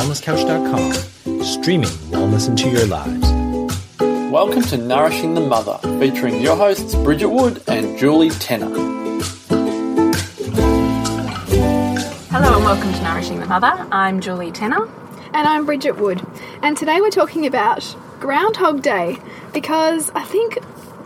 thewellnesscouch.com, streaming wellness into your lives. Welcome to Nourishing the Mother, featuring your hosts Bridget Wood and Julie Tenner. Hello and welcome to Nourishing the Mother. I'm Julie Tenner. And I'm Bridget Wood. And today we're talking about Groundhog Day because I think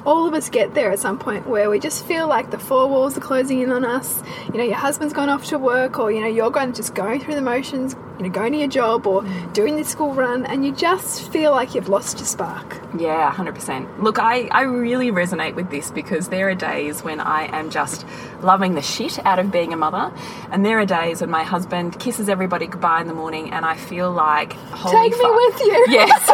all of us get there at some point where we just feel like the four walls are closing in on us. You know, your husband's gone off to work, or you know, you're going to just going through the motions, you know, going to your job or doing the school run, and you just feel like you've lost your spark. Yeah, 100%. Look, I, I really resonate with this because there are days when I am just loving the shit out of being a mother, and there are days when my husband kisses everybody goodbye in the morning, and I feel like, holy Take me with you. Yes.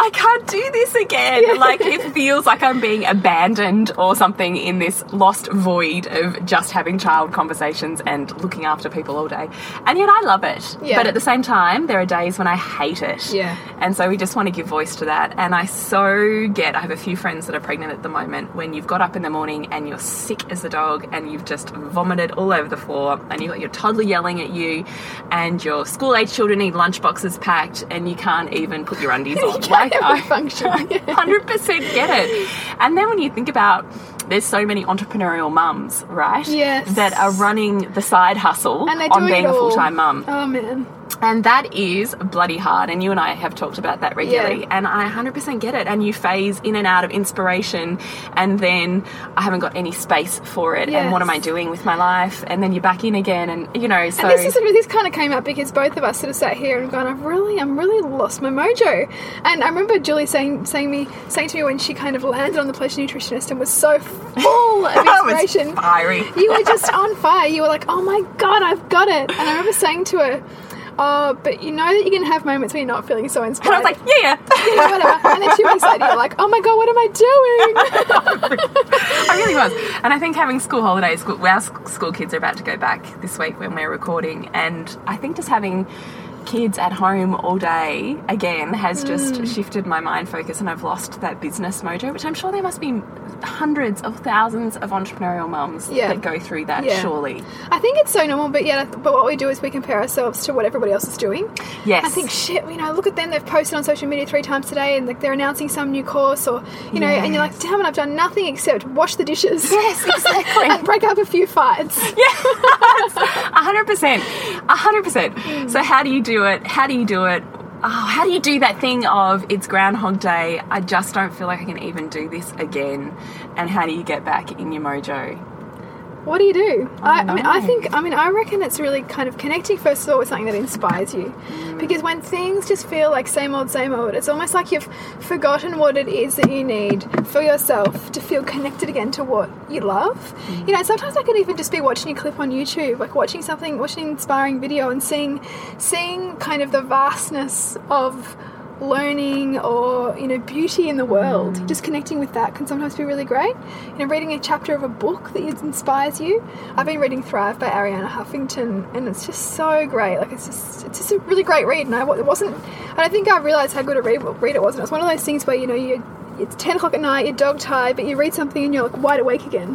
I can't do this again. Like, it feels like I'm being abandoned or something in this lost void of just having child conversations and looking after people all day. And yet I love it. Yeah. But at the same time, there are days when I hate it. Yeah. And so we just want to give voice to that. And I so get, I have a few friends that are pregnant at the moment, when you've got up in the morning and you're sick as a dog and you've just vomited all over the floor and you've got your toddler yelling at you and your school age children need lunch boxes packed and you can't even put your undies on. even I function. 100% get it. And then when you think about there's so many entrepreneurial mums, right? Yes. That are running the side hustle on being a full time mum. Oh man. And that is bloody hard. And you and I have talked about that regularly. Yeah. And I 100% get it. And you phase in and out of inspiration. And then I haven't got any space for it. And what am I doing with my life? And then you're back in again. And, you know, so. And this is this kind of came up because both of us sort of sat here and gone, I've really, I'm really lost my mojo. And I remember Julie saying, saying me, saying to me when she kind of landed on the pleasure nutritionist and was so full of inspiration. fiery. You were just on fire. You were like, oh my god, I've got it. And I remember saying to her, oh, but you know that you can have moments when you're not feeling so inspired. And. I was like, yeah, yeah. yeah, whatever. And then two weeks later, you're like, oh my god, what am I doing? I really was. And I think having school holidays, our school kids are about to go back this week when we're recording. And I think just having kids at home all day again has just Mm. shifted my mind focus and I've lost that business mojo, which I'm sure there must be hundreds of thousands of entrepreneurial mums Yeah. that go through that, Yeah. surely. I think it's so normal, but yeah, but what we do is we compare ourselves to what everybody else is doing. Yes. I think shit, you know, look at them. They've posted on social media three times today, and like they're announcing some new course, or you know, and you're like, damn it, I've done nothing except wash the dishes. Yes, exactly. and break up a few fights. A hundred percent, a hundred percent. So how do you do it? How do you do it? Oh, how do you do that thing of it's Groundhog Day? I just don't feel like I can even do this again. And how do you get back in your mojo? What do you do? I, I mean, I think, I mean, I reckon it's really kind of connecting first of all with something that inspires you, because when things just feel like same old, same old, it's almost like you've forgotten what it is that you need for yourself to feel connected again to what you love. Mm. You know, sometimes I could even just be watching a clip on YouTube, like watching something, watching an inspiring video, and seeing, seeing kind of the vastness of learning or you know beauty in the world. Just connecting with that can sometimes be really great. You know reading a chapter of a book that inspires you. I've been reading thrive by Arianna Huffington and it's just so great. Like it's just it's just a really great read and I, it wasn't i don't think i realized how good a read, read it was. And it's one of those things where you know you it's 10 o'clock at night, you're dog tired, but you read something and you're like wide awake again.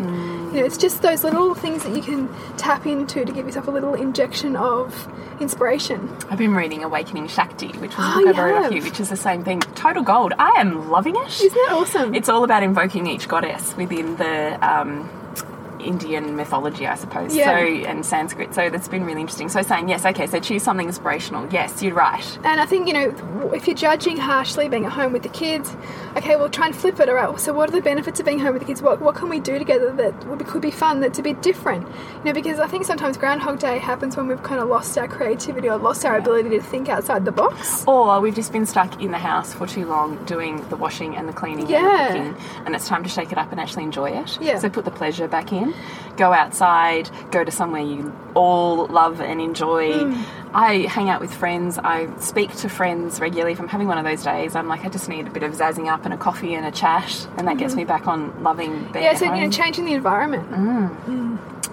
You know, it's just those little things that you can tap into to give yourself a little injection of inspiration. I've been reading Awakening Shakti, which was a Oh, book you I've off you, which is the same thing. Total gold. I am loving it. Isn't that awesome? It's all about invoking each goddess within the um, Indian mythology, I suppose. Yeah. So and Sanskrit. So that's been really interesting. So saying yes, okay. So choose something inspirational. Yes, you're right. And I think, you know, if you're judging harshly being at home with the kids, okay, well, try and flip it around. So, what are the benefits of being home with the kids? What, what can we do together that would be, could be fun, that's a bit different? You know, because I think sometimes Groundhog Day happens when we've kind of lost our creativity or lost our ability to think outside the box. Or we've just been stuck in the house for too long doing the washing and the cleaning Yeah. and the cooking, and it's time to shake it up and actually enjoy it. Yeah. So put the pleasure back in. Go outside. Go to somewhere you all love and enjoy. Mm. I hang out with friends. I speak to friends regularly. If I'm having one of those days, I'm like, I just need a bit of zazzing up and a coffee and a chat, and that gets me back on loving being. Yeah, so, home. you know, changing the environment.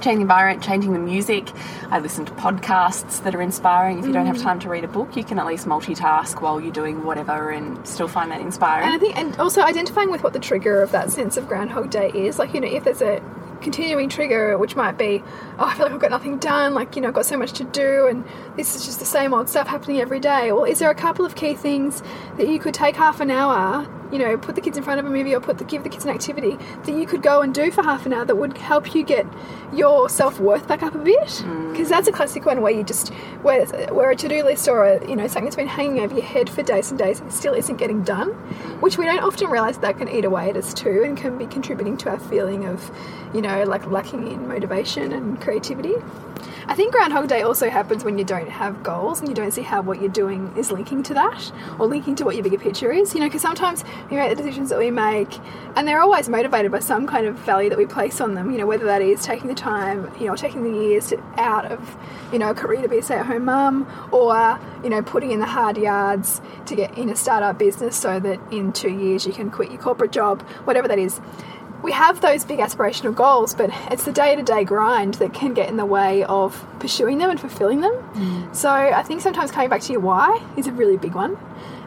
changing the environment, changing the music. I listen to podcasts that are inspiring. If you don't have Mm. time to read a book, you can at least multitask while you're doing whatever and still find that inspiring. And I think, and also identifying with what the trigger of that sense of Groundhog Day is. Like, you know, if there's a continuing trigger, which might be, oh, I feel like I've got nothing done, like, you know, I've got so much to do, and this is just the same old stuff happening every day. Well, is there a couple of key things that you could take half an hour, you know, put the kids in front of a movie or put the, give the kids an activity that you could go and do for half an hour that would help you get your self worth back up a bit? Mm. Because that's a classic one where you just, where, where a to do list or a, you know, something that's been hanging over your head for days and days and still isn't getting done, which we don't often realise that can eat away at us too and can be contributing to our feeling of, you know, like lacking in motivation and creativity. I think Groundhog Day also happens when you don't have goals and you don't see how what you're doing is linking to that or linking to what your bigger picture is. You know, because sometimes we make the decisions that we make and they're always motivated by some kind of value that we place on them. You know, whether that is taking the time, you know, taking the years to, out of, you know, a career to be a stay at home mum or, you know, putting in the hard yards to get in a startup business so that in two years you can quit your corporate job, whatever that is we have those big aspirational goals, but it's the day to day grind that can get in the way of pursuing them and fulfilling them. Mm. So I think sometimes coming back to your why is a really big one.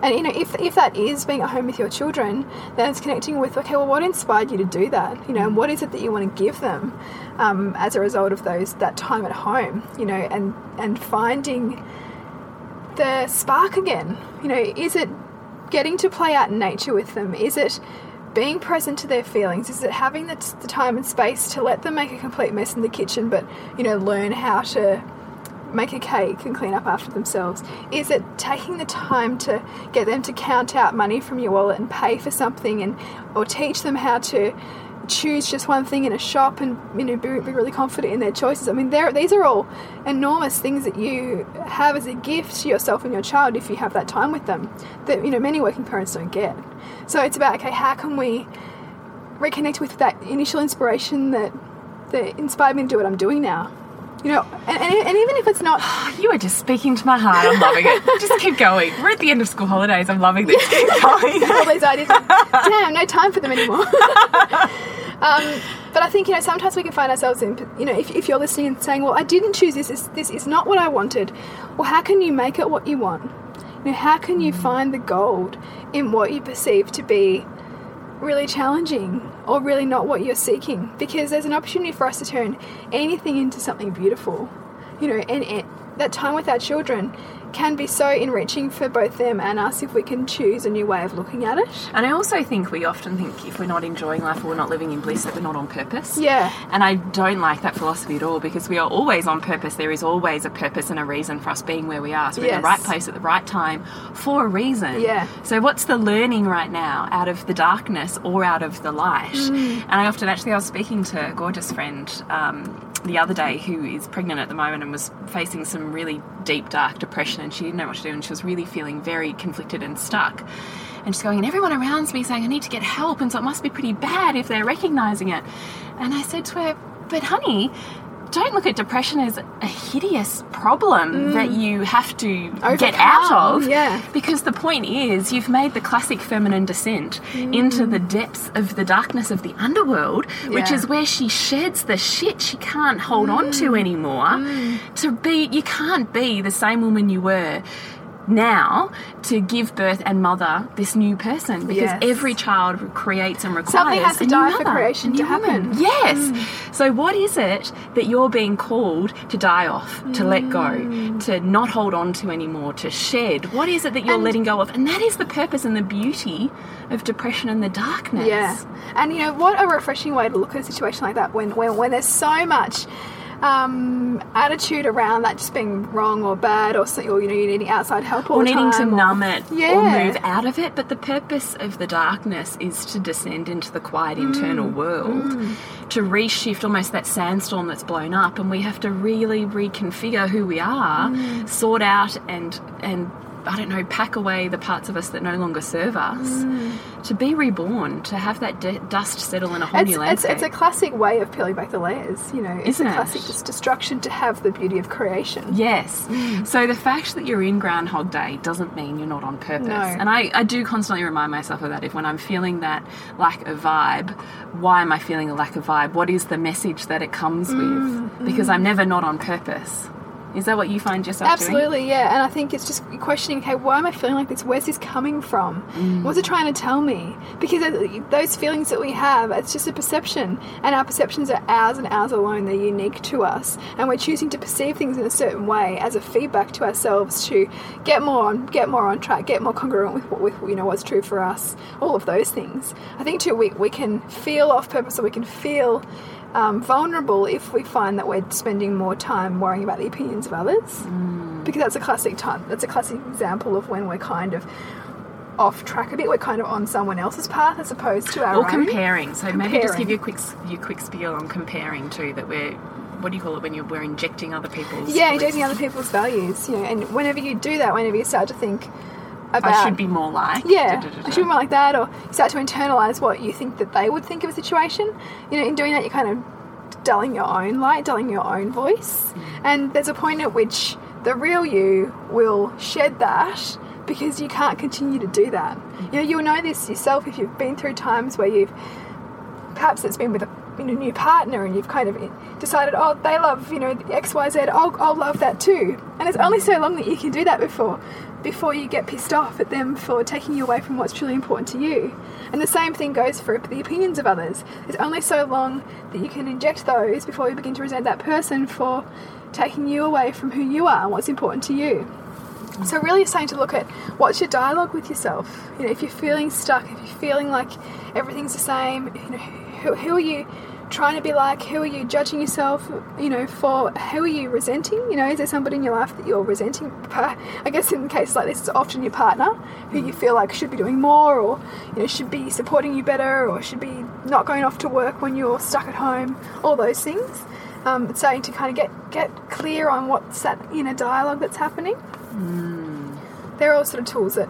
And you know, if, if that is being at home with your children, then it's connecting with okay, well, what inspired you to do that? You know, and what is it that you want to give them um, as a result of those that time at home? You know, and and finding the spark again. You know, is it getting to play out in nature with them? Is it being present to their feelings? Is it having the, the, time and space to let them make a complete mess in the kitchen, but you know, learn how to make a cake and clean up after themselves? Is it taking the time to get them to count out money from your wallet and pay for something, and or teach them how to choose just one thing in a shop and you know be, be really confident in their choices. I mean, these are all enormous things that you have as a gift to yourself and your child if you have that time with them that you know many working parents don't get. So it's about okay, how can we reconnect with that initial inspiration that that inspired me to do what I'm doing now? You know, and, and, and even if it's not, you are just speaking to my heart. I'm loving it. just keep going. We're at the end of school holidays. I'm loving this. Keep going. all these ideas. Damn, no time for them anymore. Um, but I think you know sometimes we can find ourselves in you know if, if you're listening and saying, well, I didn't choose this. This, this is not what I wanted. Well, how can you make it what you want? You know, how can you find the gold in what you perceive to be really challenging or really not what you're seeking? Because there's an opportunity for us to turn anything into something beautiful. You know, and, and that time with our children can be so enriching for both them and us if we can choose a new way of looking at it. And I also think we often think if we're not enjoying life or we're not living in bliss that we're not on purpose. Yeah. And I don't like that philosophy at all because we are always on purpose. There is always a purpose and a reason for us being where we are. So we're Yes. in the right place at the right time for a reason. Yeah. So what's the learning right now out of the darkness or out of the light? Mm. And I often actually I was speaking to a gorgeous friend um, the other day who is pregnant at the moment and was facing some really deep dark depression and she didn't know what to do and she was really feeling very conflicted and stuck. And she's going and everyone around me saying i need to get help and so it must be pretty bad if they're recognizing it. And i said to her but honey don't look at depression as a hideous problem mm. that you have to get out of yeah. because the point is, you've made the classic feminine descent mm. into the depths of the darkness of the underworld, which is where she sheds the shit she can't hold on to mm. anymore. To be, you can't be the same woman you were now to give birth and mother this new person because Yes. every child creates and requires Something has to die for creation to happen. woman. Yes. Mm. So what is it that you're being called to die off, to let go, mm. to not hold on to anymore, to shed? What is it that you're And- letting go of? And that is the purpose and the beauty of depression and the darkness. Yeah, and you know what a refreshing way to look at a situation like that when when, when there's so much um, attitude around that just being wrong or bad or, so, or you know you needing outside help Or needing to or- numb it or move out of it, but the purpose of the darkness is to descend into the quiet internal Mm. world, to reshift almost that sandstorm that's blown up, and we have to really reconfigure who we are, Mm. sort out and and I don't know, pack away the parts of us that no longer serve us, Mm. to be reborn, to have that d- dust settle in a whole It's, new it's, landscape. it's a classic way of peeling back the layers, you know. It's Isn't a it? classic just destruction to have the beauty of creation. Yes. Mm. So the fact that you're in Groundhog Day doesn't mean you're not on purpose. No. And I, I do constantly remind myself of that. If when I'm feeling that lack of vibe, why am I feeling a lack of vibe? What is the message that it comes with? Mm, because mm. I'm never not on purpose. Is that what you find yourself doing? Absolutely, yeah. And I think it's just questioning, okay, why am I feeling like this? Where's this coming from? Mm. What's it trying to tell me? Because those feelings that we have, it's just a perception, and our perceptions are ours and ours alone. They're unique to us, and we're choosing to perceive things in a certain way as a feedback to ourselves to get more on, get more on track, get more congruent with what with you know what's true for us. All of those things. I think too, we we can feel off purpose, or we can feel um, vulnerable if we find that we're spending more time worrying about the opinions of others because that's a classic time that's a classic example of when we're kind of off track a bit we're kind of on someone else's path as opposed to our Or own comparing. So maybe just give you a quick your quick spiel on comparing too. That we're what do you call it when you're we're injecting other people's yeah injecting other people's values you know and whenever you do that whenever you start to think about I should be more like Yeah, da, da, da, I should be more like that, or you start to internalize what you think that they would think of a situation. You know, in doing that, you're kind of dulling your own light, dulling your own voice. Mm. And there's a point at which the real you will shed that because you can't continue to do that. Mm. You know, you'll know this yourself if you've been through times where you've perhaps it's been with a you know, new partner and you've kind of decided, oh, they love, you know, X, Y, Z, I'll, I'll love that too. And it's only so long that you can do that before, before you get pissed off at them for taking you away from what's truly important to you. And the same thing goes for the opinions of others. It's only so long that you can inject those before you begin to resent that person for taking you away from who you are and what's important to you. So really it's starting to look at what's your dialogue with yourself. You know, if you're feeling stuck, if you're feeling like everything's the same, you know, who, who are you trying to be like? Who are you judging yourself, you know, for? Who are you resenting? You know, is there somebody in your life that you're resenting? I guess in cases like this, it's often your partner who you feel like should be doing more or, you know, should be supporting you better or should be not going off to work when you're stuck at home, all those things. Um, it's starting to kind of get, get clear on what's that inner dialogue that's happening they're all sort of tools that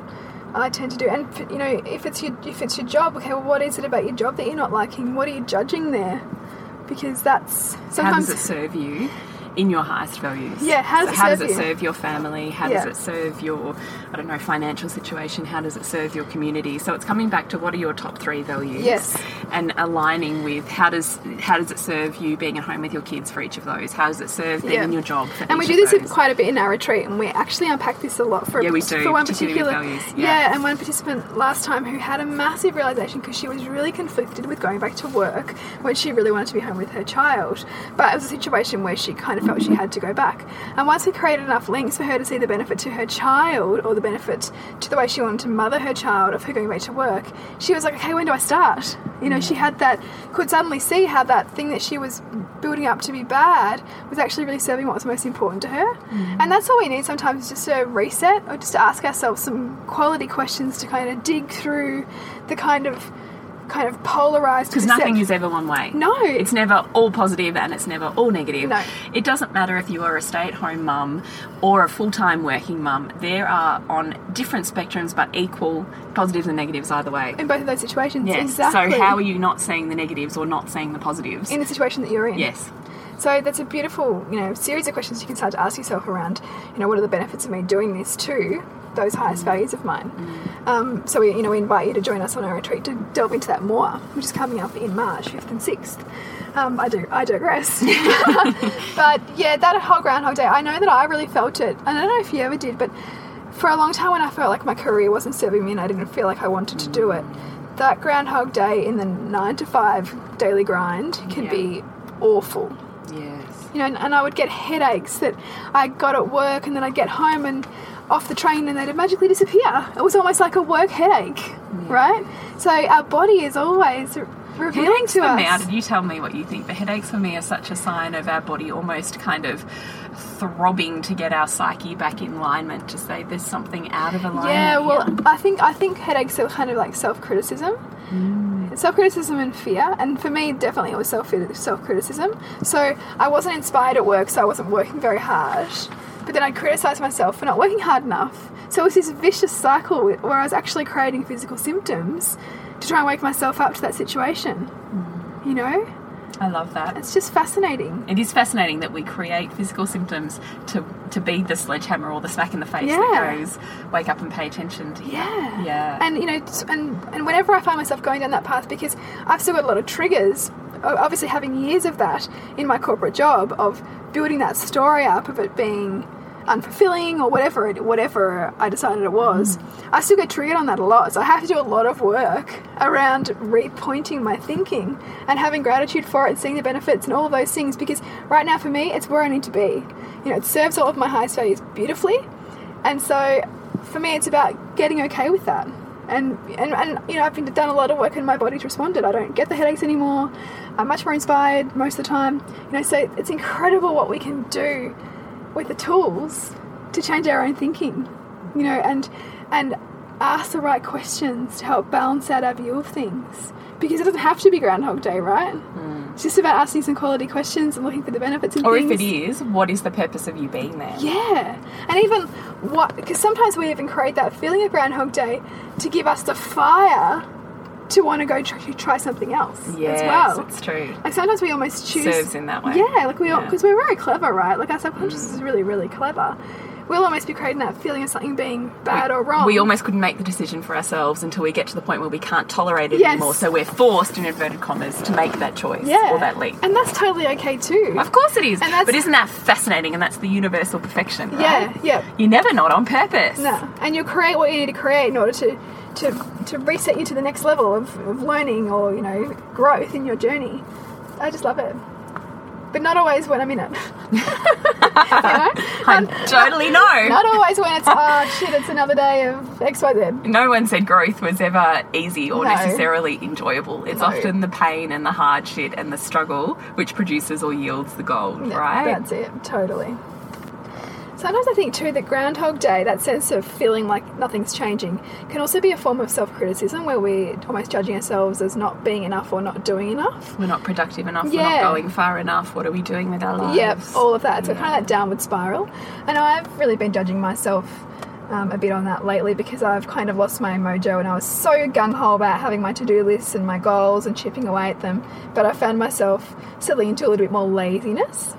I tend to do. And you know, if it's your if it's your job, okay, well, what is it about your job that you're not liking? What are you judging there? Because that's How sometimes does it serve you in your highest values? Yeah, how does So it how serve does it you? serve your family? How Yeah. does it serve your, I don't know, financial situation? How does it serve your community? So it's coming back to what are your top three values? Yes. And aligning with how does how does it serve you being at home with your kids for each of those? How does it serve being Yeah. in your job for and we do this quite a bit in our retreat, and we actually unpack this a lot for Yeah, we do, for one particular values, yeah. and one participant last time who had a massive realization because she was really conflicted with going back to work when she really wanted to be home with her child, but it was a situation where she kind of felt she had to go back. And once we created enough links for her to see the benefit to her child or the benefit to the way she wanted to mother her child of her going back to work, she was like, okay, when do I start? You know, she had that could suddenly see how that thing that she was building up to be bad was actually really serving what was most important to her. Mm. And that's all we need sometimes is just a reset or just to ask ourselves some quality questions to kind of dig through the kind of kind of polarized Because nothing is ever one way. No. It's never all positive and it's never all negative. No. It doesn't matter if you are a stay at home mum or a full time working mum. There are on different spectrums but equal positives and negatives either way. in both of those situations. Yes. Exactly. So how are you not seeing the negatives or not seeing the positives? in the situation that you're in? yes. So that's a beautiful, you know, series of questions you can start to ask yourself around, you know, what are the benefits of me doing this to those highest values of mine. Um, so we, you know, we invite you to join us on our retreat to delve into that more, which is coming up in March, fifth and sixth. Um, I do, I digress. but yeah, that whole Groundhog Day, I know that I really felt it. I don't know if you ever did, but for a long time when I felt like my career wasn't serving me and I didn't feel like I wanted to do it, that Groundhog Day in the nine to five daily grind can Yeah. be awful. You know, and, and I would get headaches that I got at work, and then I'd get home and off the train, and they'd magically disappear. It was almost like a work headache, right? So our body is always re- revealing Headaches to for us. me, did you tell me what you think? The headaches for me are such a sign of our body almost kind of throbbing to get our psyche back in alignment to say there's something out of alignment. yeah, well, here. I think I think headaches are kind of like self criticism. Mm. Mm. Self criticism and fear, and for me, definitely it was self self criticism. So I wasn't inspired at work, so I wasn't working very hard. But then I criticised myself for not working hard enough. So it was this vicious cycle where I was actually creating physical symptoms to try and wake myself up to that situation. Mm. You know, I love that. it's just fascinating. It is fascinating that we create physical symptoms to to be the sledgehammer or the smack in the face Yeah. that goes, wake up and pay attention to. Yeah. Yeah. And you know, and and whenever I find myself going down that path, because I've still got a lot of triggers obviously having years of that in my corporate job of building that story up of it being unfulfilling or whatever it, whatever I decided it was, I still get triggered on that a lot. So I have to do a lot of work around repointing my thinking and having gratitude for it and seeing the benefits and all of those things because right now for me it's where I need to be. You know, it serves all of my highest values beautifully. And so for me it's about getting okay with that. And, and, and you know I've been done a lot of work and my body's responded. I don't get the headaches anymore. I'm much more inspired most of the time. You know, so it's incredible what we can do with the tools to change our own thinking, you know, and and ask the right questions to help balance out our view of things. Because it doesn't have to be Groundhog Day, right? Hmm. It's just about asking some quality questions and looking for the benefits Or things. if it is, what is the purpose of you being there? Yeah, and even what because sometimes we even create that feeling of Groundhog Day to give us the fire to want to go try, try something else Yes, as well. it's true. Like sometimes we almost choose Serves in that way. Yeah, like we all Yeah. because we're very clever, right? Like our subconscious is mm. really, really clever. We'll almost be creating that feeling of something being bad or wrong. We almost couldn't make the decision for ourselves until we get to the point where we can't tolerate it Yes. anymore. So we're forced, in inverted commas, to make that choice yeah, or that leap. and that's totally okay too. Of course it is. But isn't that fascinating? And that's the universal perfection. Right? Yeah, yeah. You're never not on purpose. No, and you'll create what you need to create in order to to to reset you to the next level of, of learning or you know growth in your journey. I just love it, but not always when I'm in it. you know? I totally know. Not always when it's oh shit, it's another day of X Y Z. no one said growth was ever easy or No. necessarily enjoyable. It's No. often the pain and the hard shit and the struggle which produces or yields the gold, right? That's it, totally. Sometimes I think too that Groundhog Day, that sense of feeling like nothing's changing, can also be a form of self criticism where we're almost judging ourselves as not being enough or not doing enough. We're not productive enough. We're not going far enough. What are we doing with our lives? Yep, all of that. So kind of that downward spiral. And I've really been judging myself um, a bit on that lately because I've kind of lost my mojo and I was so gung ho about having my to do lists and my goals and chipping away at them. But I found myself settling into a little bit more laziness.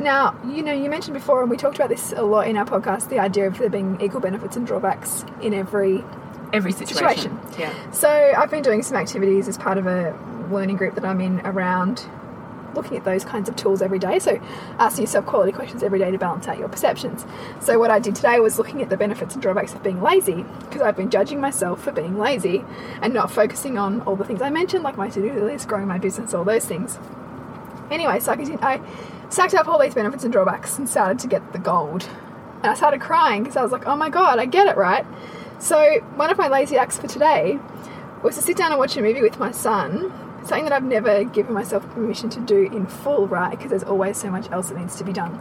Now, you know, you mentioned before, and we talked about this a lot in our podcast, the idea of there being equal benefits and drawbacks in every Every situation. Situation. Yeah. so I've been doing some activities as part of a learning group that I'm in around looking at those kinds of tools every day. So asking yourself quality questions every day to balance out your perceptions. So what I did today was looking at the benefits and drawbacks of being lazy because I've been judging myself for being lazy and not focusing on all the things I mentioned, like my to-do list, growing my business, all those things. Anyway, so I, continued, I stacked up all these benefits and drawbacks and started to get the gold. And I started crying because I was like, oh my god, I get it, right? So, one of my lazy acts for today was to sit down and watch a movie with my son, something that I've never given myself permission to do in full, right? Because there's always so much else that needs to be done.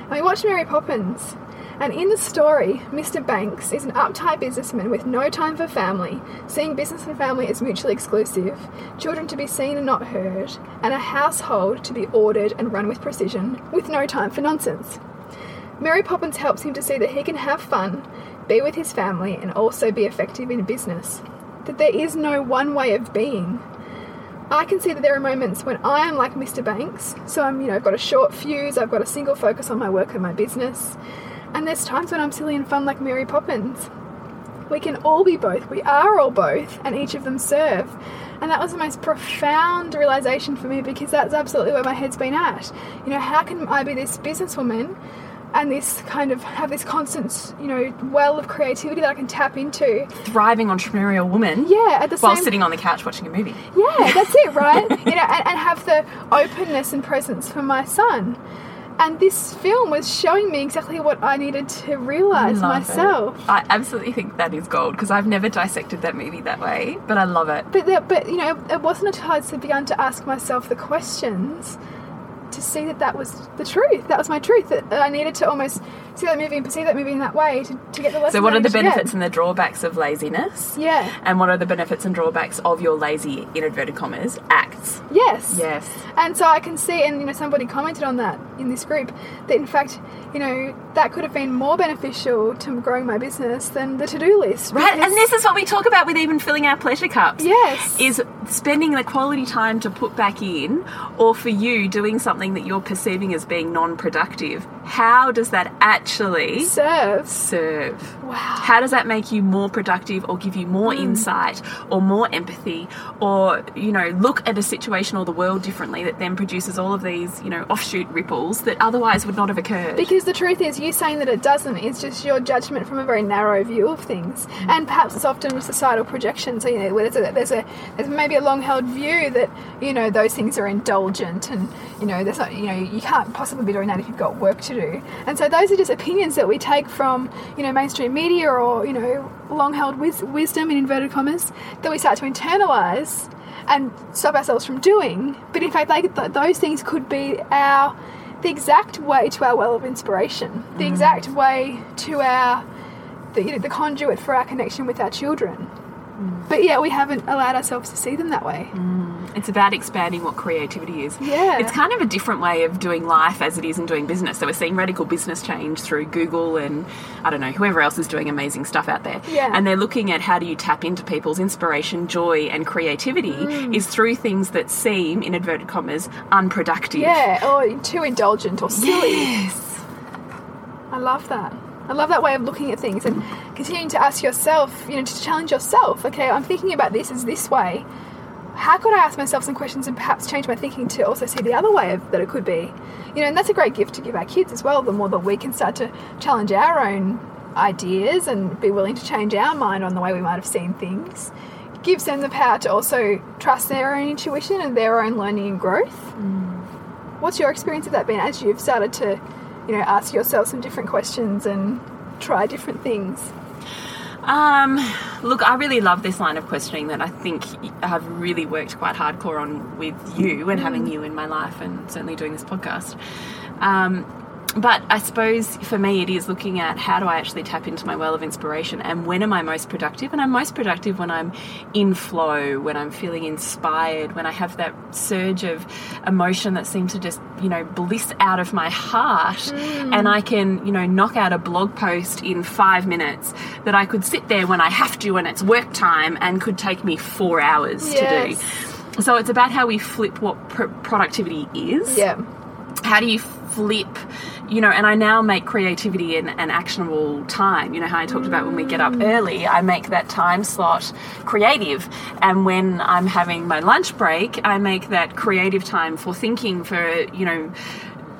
And we watched Mary Poppins, and in the story, Mr. Banks is an uptight businessman with no time for family, seeing business and family as mutually exclusive, children to be seen and not heard, and a household to be ordered and run with precision, with no time for nonsense. Mary Poppins helps him to see that he can have fun, be with his family, and also be effective in business. That there is no one way of being. I can see that there are moments when I am like Mr. Banks, so I'm, you know, I've got a short fuse, I've got a single focus on my work and my business, and there's times when I'm silly and fun like Mary Poppins. We can all be both, we are all both, and each of them serve. And that was the most profound realization for me because that's absolutely where my head's been at. You know, how can I be this businesswoman and this kind of have this constant, you know, well of creativity that I can tap into? Thriving entrepreneurial woman. Yeah, at the While same sitting on the couch watching a movie. yeah, that's it, right? you know, and, and have the openness and presence for my son. And this film was showing me exactly what I needed to realize Love it. myself. I absolutely think that is gold because I've never dissected that movie that way, but I love it. But there, but you know, it wasn't until I began to ask myself the questions to see that that was the truth. That was my truth. That I needed to almost see that movie and perceive that movie in that way to, to get the lesson. So, what are the benefits and the drawbacks of laziness? Yeah. And what are the benefits and drawbacks of your lazy, in inverted commas, acts? Yes. Yes. And so I can see, and you know, somebody commented on that in this group that in fact, you know, that could have been more beneficial to growing my business than the to-do list. Right, and this is what we talk about with even filling our pleasure cups. Yes. Is spending the quality time to put back in, or for you doing something that you're perceiving as being non productive, how does that actually Serves. serve? Wow. How does that make you more productive or give you more Hmm. insight or more empathy or, you know, look at a situation or the world differently that then produces all of these, you know, offshoot ripples that otherwise would not have occurred? Because the truth is, you saying that it doesn't is just your judgment from a very narrow view of things, and perhaps it's often societal projection. So you know, there's a, there's a there's maybe a long held view that you know those things are indulgent, and you know there's not you know you can't possibly be doing that if you've got work to do. And so those are just opinions that we take from you know mainstream media or you know long held wis- wisdom in inverted commas that we start to internalize and stop ourselves from doing. But in fact, like th- those things could be our the exact way to our well of inspiration, the mm-hmm. exact way to our the, you know, the conduit for our connection with our children. Mm. But yet we haven't allowed ourselves to see them that way. Mm. It's about expanding what creativity is. Yeah. It's kind of a different way of doing life as it is in doing business. So we're seeing radical business change through Google and I don't know, whoever else is doing amazing stuff out there. Yeah. And they're looking at how do you tap into people's inspiration, joy, and creativity Mm. is through things that seem, in inverted commas, unproductive. Yeah, or too indulgent or silly. Yes. I love that. I love that way of looking at things and continuing to ask yourself, you know, to challenge yourself. Okay, I'm thinking about this as this way. How could I ask myself some questions and perhaps change my thinking to also see the other way of, that it could be? You know, and that's a great gift to give our kids as well. The more that we can start to challenge our own ideas and be willing to change our mind on the way we might have seen things, gives them the power to also trust their own intuition and their own learning and growth. Mm. What's your experience of that been as you've started to, you know, ask yourself some different questions and try different things? Um, look, I really love this line of questioning that I think I've really worked quite hardcore on with you and having you in my life, and certainly doing this podcast. Um, but I suppose for me, it is looking at how do I actually tap into my well of inspiration and when am I most productive? And I'm most productive when I'm in flow, when I'm feeling inspired, when I have that surge of emotion that seems to just, you know, bliss out of my heart. Hmm. And I can, you know, knock out a blog post in five minutes that I could sit there when I have to and it's work time and could take me four hours to do. So it's about how we flip what pr- productivity is Yeah. how do you flip you know and i now make creativity an, an actionable time. You know how i talked about when we get up mm. early i make that time slot creative. And when i'm having my lunch break i make that creative time for thinking for you know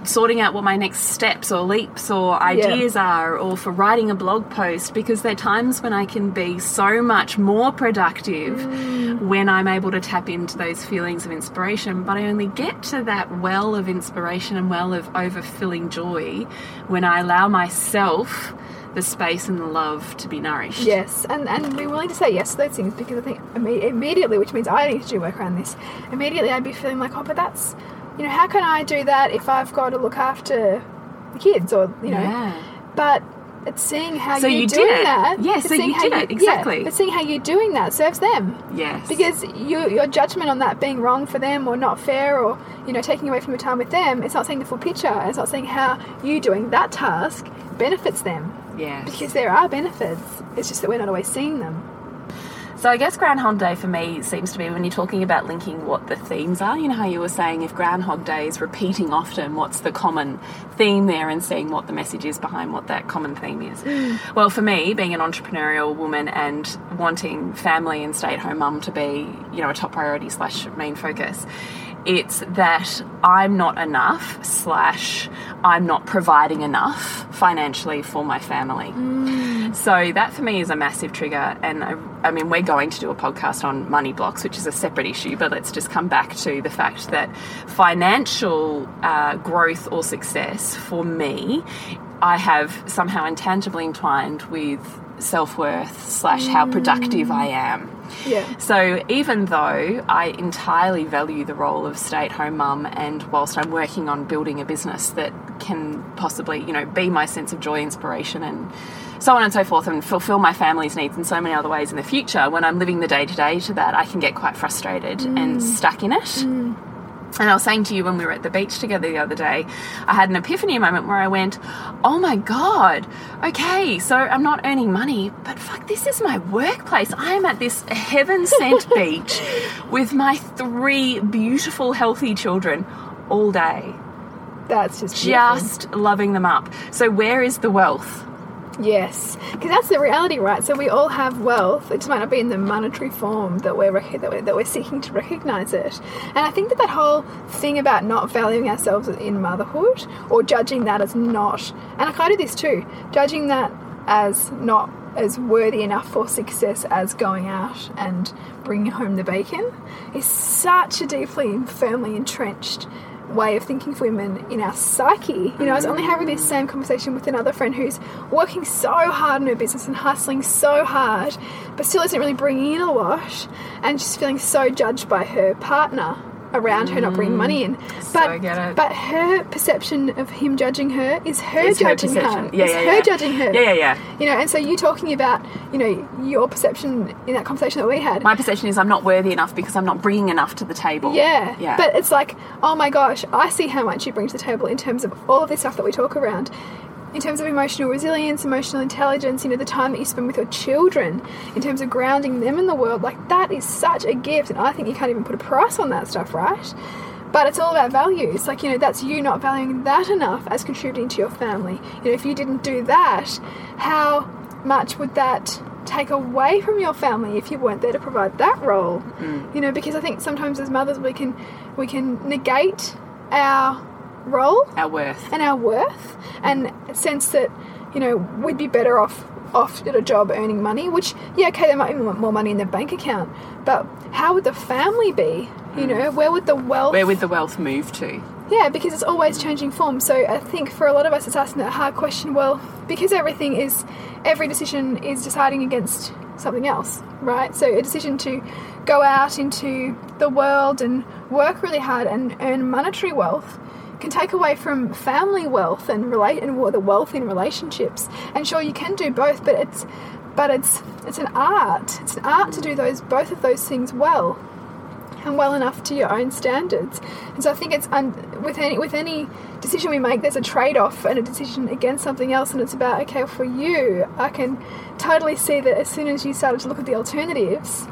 sorting out what my next steps or leaps or ideas are or for writing a blog post because there are times when I can be so much more productive mm. when I'm able to tap into those feelings of inspiration but I only get to that well of inspiration and well of overfilling joy when I allow myself the space and the love to be nourished. Yes, and and be willing to say yes to those things because I think imme- immediately, which means I need to do work around this. Immediately, I'd be feeling like, oh, but that's, you know, how can I do that if I've got to look after the kids or you know? Yeah. But it's seeing how So you're you doing it. that. Yeah, so you did it, exactly. Yeah, but seeing how you're doing that serves them. Yes. Because you, your judgment on that being wrong for them or not fair or you know taking away from your time with them, it's not seeing the full picture. It's not seeing how you doing that task benefits them. Yes. Because there are benefits. It's just that we're not always seeing them. So I guess Groundhog Day for me seems to be when you're talking about linking what the themes are. You know how you were saying if Groundhog Day is repeating often, what's the common theme there, and seeing what the message is behind what that common theme is. Well, for me, being an entrepreneurial woman and wanting family and stay-at-home mum to be, you know, a top priority slash main focus, it's that I'm not enough slash I'm not providing enough financially for my family. So that for me is a massive trigger. And I, I mean, we're going to do a podcast on money blocks, which is a separate issue, but let's just come back to the fact that financial uh, growth or success for me, I have somehow intangibly entwined with self worth slash how productive I am. Yeah. So even though I entirely value the role of stay-at-home mum, and whilst I'm working on building a business that can possibly, you know, be my sense of joy, inspiration, and so on and so forth, and fulfill my family's needs in so many other ways in the future, when I'm living the day-to-day to that, I can get quite frustrated and mm. stuck in it. Mm. And I was saying to you when we were at the beach together the other day, I had an epiphany moment where I went, Oh my God, okay, so I'm not earning money, but fuck, this is my workplace. I am at this heaven sent beach with my three beautiful, healthy children all day. That's just beautiful. just loving them up. So where is the wealth? Yes, because that's the reality, right? So we all have wealth. It just might not be in the monetary form that we're, that we're that we're seeking to recognize it. And I think that that whole thing about not valuing ourselves in motherhood or judging that as not, and I kind of do this too, judging that as not as worthy enough for success as going out and bringing home the bacon, is such a deeply firmly entrenched way of thinking for women in our psyche. You know, I was only having this same conversation with another friend who's working so hard in her business and hustling so hard, but still isn't really bringing in a lot, and she's feeling so judged by her partner around her not bringing money in. Mm. But I get it. but her perception of him judging her is her her judging her. perception. Yeah, It's yeah, her yeah. judging her. Yeah, yeah, yeah. You know, and so you talking about, you know, your perception in that conversation that we had. My perception is I'm not worthy enough because I'm not bringing enough to the table. Yeah. Yeah. But it's like, oh my gosh, I see how much you bring to the table in terms of all of this stuff that we talk around. In terms of emotional resilience, emotional intelligence, you know, the time that you spend with your children, in terms of grounding them in the world, like that is such a gift. And I think you can't even put a price on that stuff, right? But it's all about values. Like, you know, that's you not valuing that enough as contributing to your family. You know, if you didn't do that, how much would that take away from your family if you weren't there to provide that role? Mm. You know, because I think sometimes as mothers we can we can negate our role Our worth. and our worth and sense that you know we'd be better off off at a job earning money which yeah okay they might even want more money in the bank account but how would the family be you hmm. know where would the wealth Where would the wealth move to? yeah, because it's always changing form. So I think for a lot of us, it's asking that hard question. Well, because everything is, every decision is deciding against something else, right? So a decision to go out into the world and work really hard and earn monetary wealth can take away from family wealth and relate and the wealth in relationships. And sure, you can do both, but it's but it's it's an art. It's an art to do those both of those things well and well enough to your own standards. And so I think it's with any with any decision we make, there's a trade off and a decision against something else, and it's about okay for you. I can totally see that as soon as you started to look at the alternatives,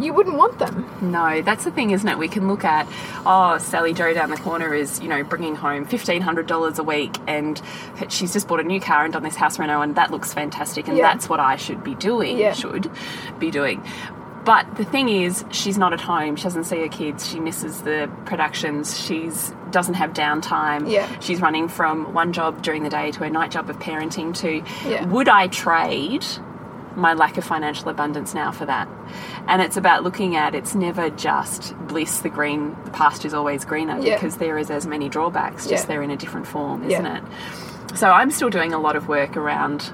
you wouldn't want them. No, that's the thing, isn't it? We can look at, oh, Sally Joe down the corner is, you know, bringing home $1,500 a week and she's just bought a new car and done this house reno and that looks fantastic and Yeah. that's what I should be doing, Yeah. should be doing. But the thing is, she's not at home. She doesn't see her kids. She misses the productions. She's doesn't have downtime. Yeah. She's running from one job during the day to a night job of parenting to Yeah. would I trade my lack of financial abundance now for that? And it's about looking at it's never just bliss, the green, the pasture's always greener Yeah. because there is as many drawbacks, just Yeah. they're in a different form, isn't it? So I'm still doing a lot of work around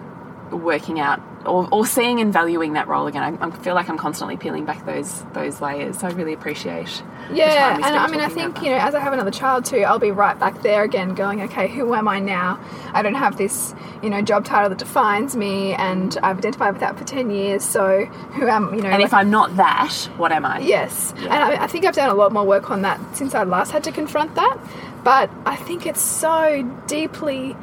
working out or, or seeing and valuing that role again. I, I feel like I'm constantly peeling back those those layers. So I really appreciate. Yeah, and I mean, I think you know, as I have another child too, I'll be right back there again, going, okay, who am I now? I don't have this, you know, job title that defines me, and I've identified with that for ten years. So who am, you know? And like- if I'm not that, what am I? Yes, and I, I think I've done a lot more work on that since I last had to confront that. But I think it's so deeply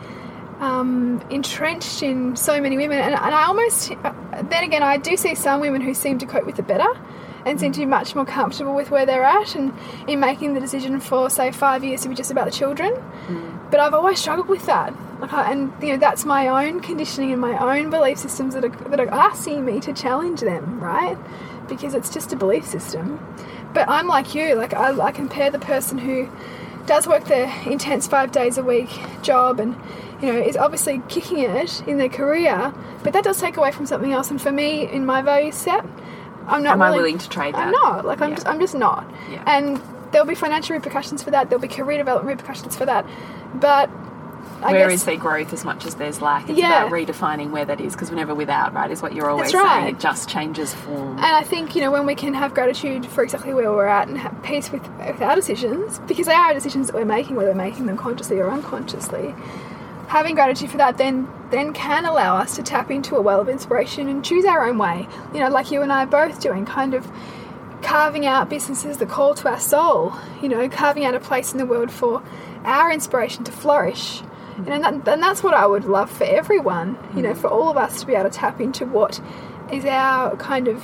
um, entrenched in so many women, and, and I almost then again I do see some women who seem to cope with it better and seem to be much more comfortable with where they're at and in making the decision for say five years to be just about the children. But I've always struggled with that, and you know that's my own conditioning and my own belief systems that are that are asking me to challenge them, right? Because it's just a belief system. But I'm like you, like I, I compare the person who does work the intense five days a week job and you know is obviously kicking it in their career, but that does take away from something else. And for me, in my value set, I'm not Am I willing, willing to trade I'm that? not. Like I'm Yeah. just I'm just not. Yeah. And there'll be financial repercussions for that. There'll be career development repercussions for that. But I Where guess is there growth as much as there's lack? It's Yeah. about redefining where that is because we're never without, right? Is what you're always right. saying. It just changes form. And I think, you know, when we can have gratitude for exactly where we're at and have peace with, with our decisions, because they are decisions that we're making, whether we're making them consciously or unconsciously, having gratitude for that then then can allow us to tap into a well of inspiration and choose our own way. You know, like you and I are both doing, kind of carving out businesses that call to our soul, you know, carving out a place in the world for our inspiration to flourish. And, that, and that's what I would love for everyone, you know, for all of us to be able to tap into what is our kind of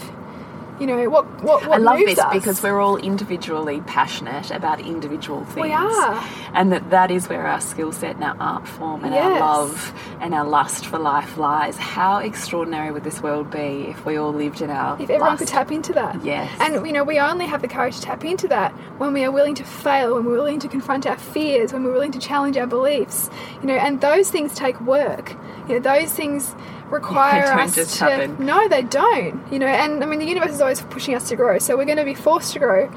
You know, what what, what I love this us? because we're all individually passionate about individual things. We are. And that that is where our skill set and our art form and our love and our lust for life lies. How extraordinary would this world be if we all lived in our if everyone lust? could tap into that. Yes. And you know, we only have the courage to tap into that when we are willing to fail, when we're willing to confront our fears, when we're willing to challenge our beliefs. You know, and those things take work. You know, those things require us to happen. No, they don't. You know, and I mean the universe is always pushing us to grow. So we're gonna be forced to grow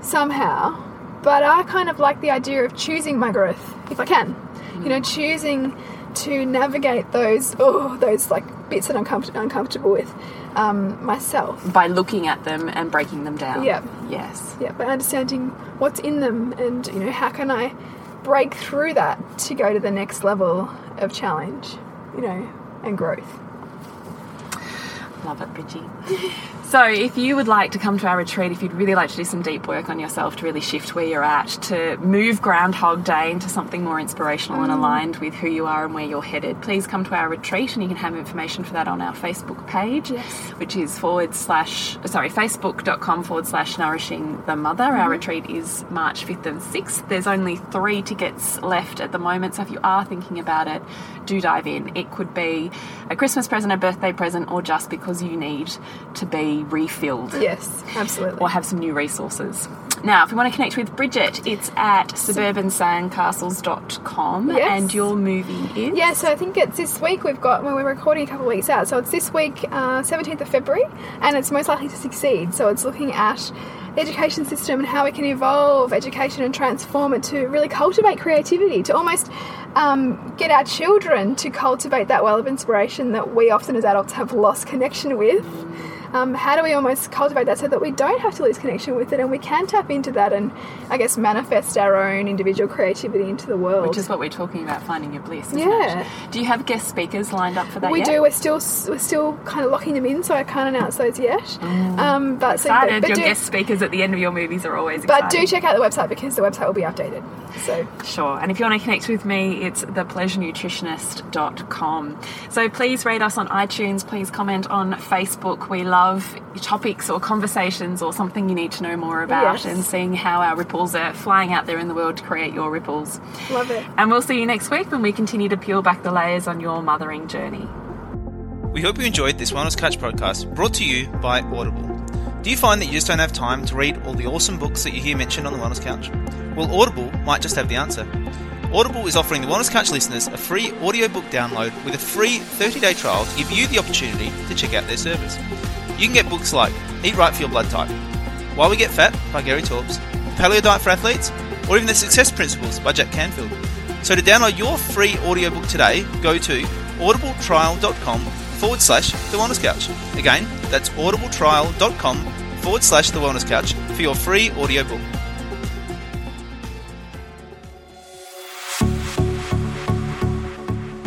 somehow. But I kind of like the idea of choosing my growth if I can. You know, choosing to navigate those oh those like bits that I'm comfort- uncomfortable with um, myself. by looking at them and breaking them down. Yeah. Yes. Yeah, by understanding what's in them and you know how can I break through that to go to the next level of challenge, you know, and growth. Love it, Bridgie. so, if you would like to come to our retreat, if you'd really like to do some deep work on yourself to really shift where you're at, to move Groundhog Day into something more inspirational Mm. and aligned with who you are and where you're headed, please come to our retreat and you can have information for that on our Facebook page, Yes. which is forward slash, sorry, facebook.com forward slash nourishing the mother. Our Mm-hmm. retreat is March 5th and 6th. There's only three tickets left at the moment, so if you are thinking about it, do dive in. It could be a Christmas present, a birthday present, or just because you need to be refilled Yes, absolutely. or have some new resources. Now, if you want to connect with Bridget, it's at suburbansandcastles.com Yes. and your movie is. Yeah, so I think it's this week we've got, well, we're recording a couple of weeks out, so it's this week, uh, 17th of February, and it's most likely to succeed. So it's looking at the education system and how we can evolve education and transform it to really cultivate creativity, to almost um, get our children to cultivate that well of inspiration that we often as adults have lost connection with. Um, how do we almost cultivate that so that we don't have to lose connection with it and we can tap into that and, I guess, manifest our own individual creativity into the world? Which is what we're talking about, finding your bliss. Isn't Yeah. It? Do you have guest speakers lined up for that We yet? do. We're still we're still kind of locking them in, so I can't announce those yet. Um, but so, Excited. but, your do, guest speakers at the end of your movies are always but exciting. do check out the website because the website will be updated. So Sure. And if you want to connect with me, it's thepleasurenutritionist.com. So please rate us on iTunes. Please comment on Facebook. We love topics or conversations or something you need to know more about Yes. and seeing how our ripples are flying out there in the world to create your ripples. love it. And we'll see you next week when we continue to peel back the layers on your mothering journey. We hope you enjoyed this Wellness Couch podcast brought to you by Audible. Do you find that you just don't have time to read all the awesome books that you hear mentioned on the Wellness Couch? Well, Audible might just have the answer. Audible is offering the Wellness Couch listeners a free audiobook download with a free 30 day trial to give you the opportunity to check out their service. You can get books like Eat Right for Your Blood Type, Why We Get Fat by Gary Taubes, Paleo Diet for Athletes, or even The Success Principles by Jack Canfield. So to download your free audiobook today, go to audibletrial.com forward slash The Wellness Couch. Again, that's audibletrial.com forward slash The Wellness Couch for your free audiobook.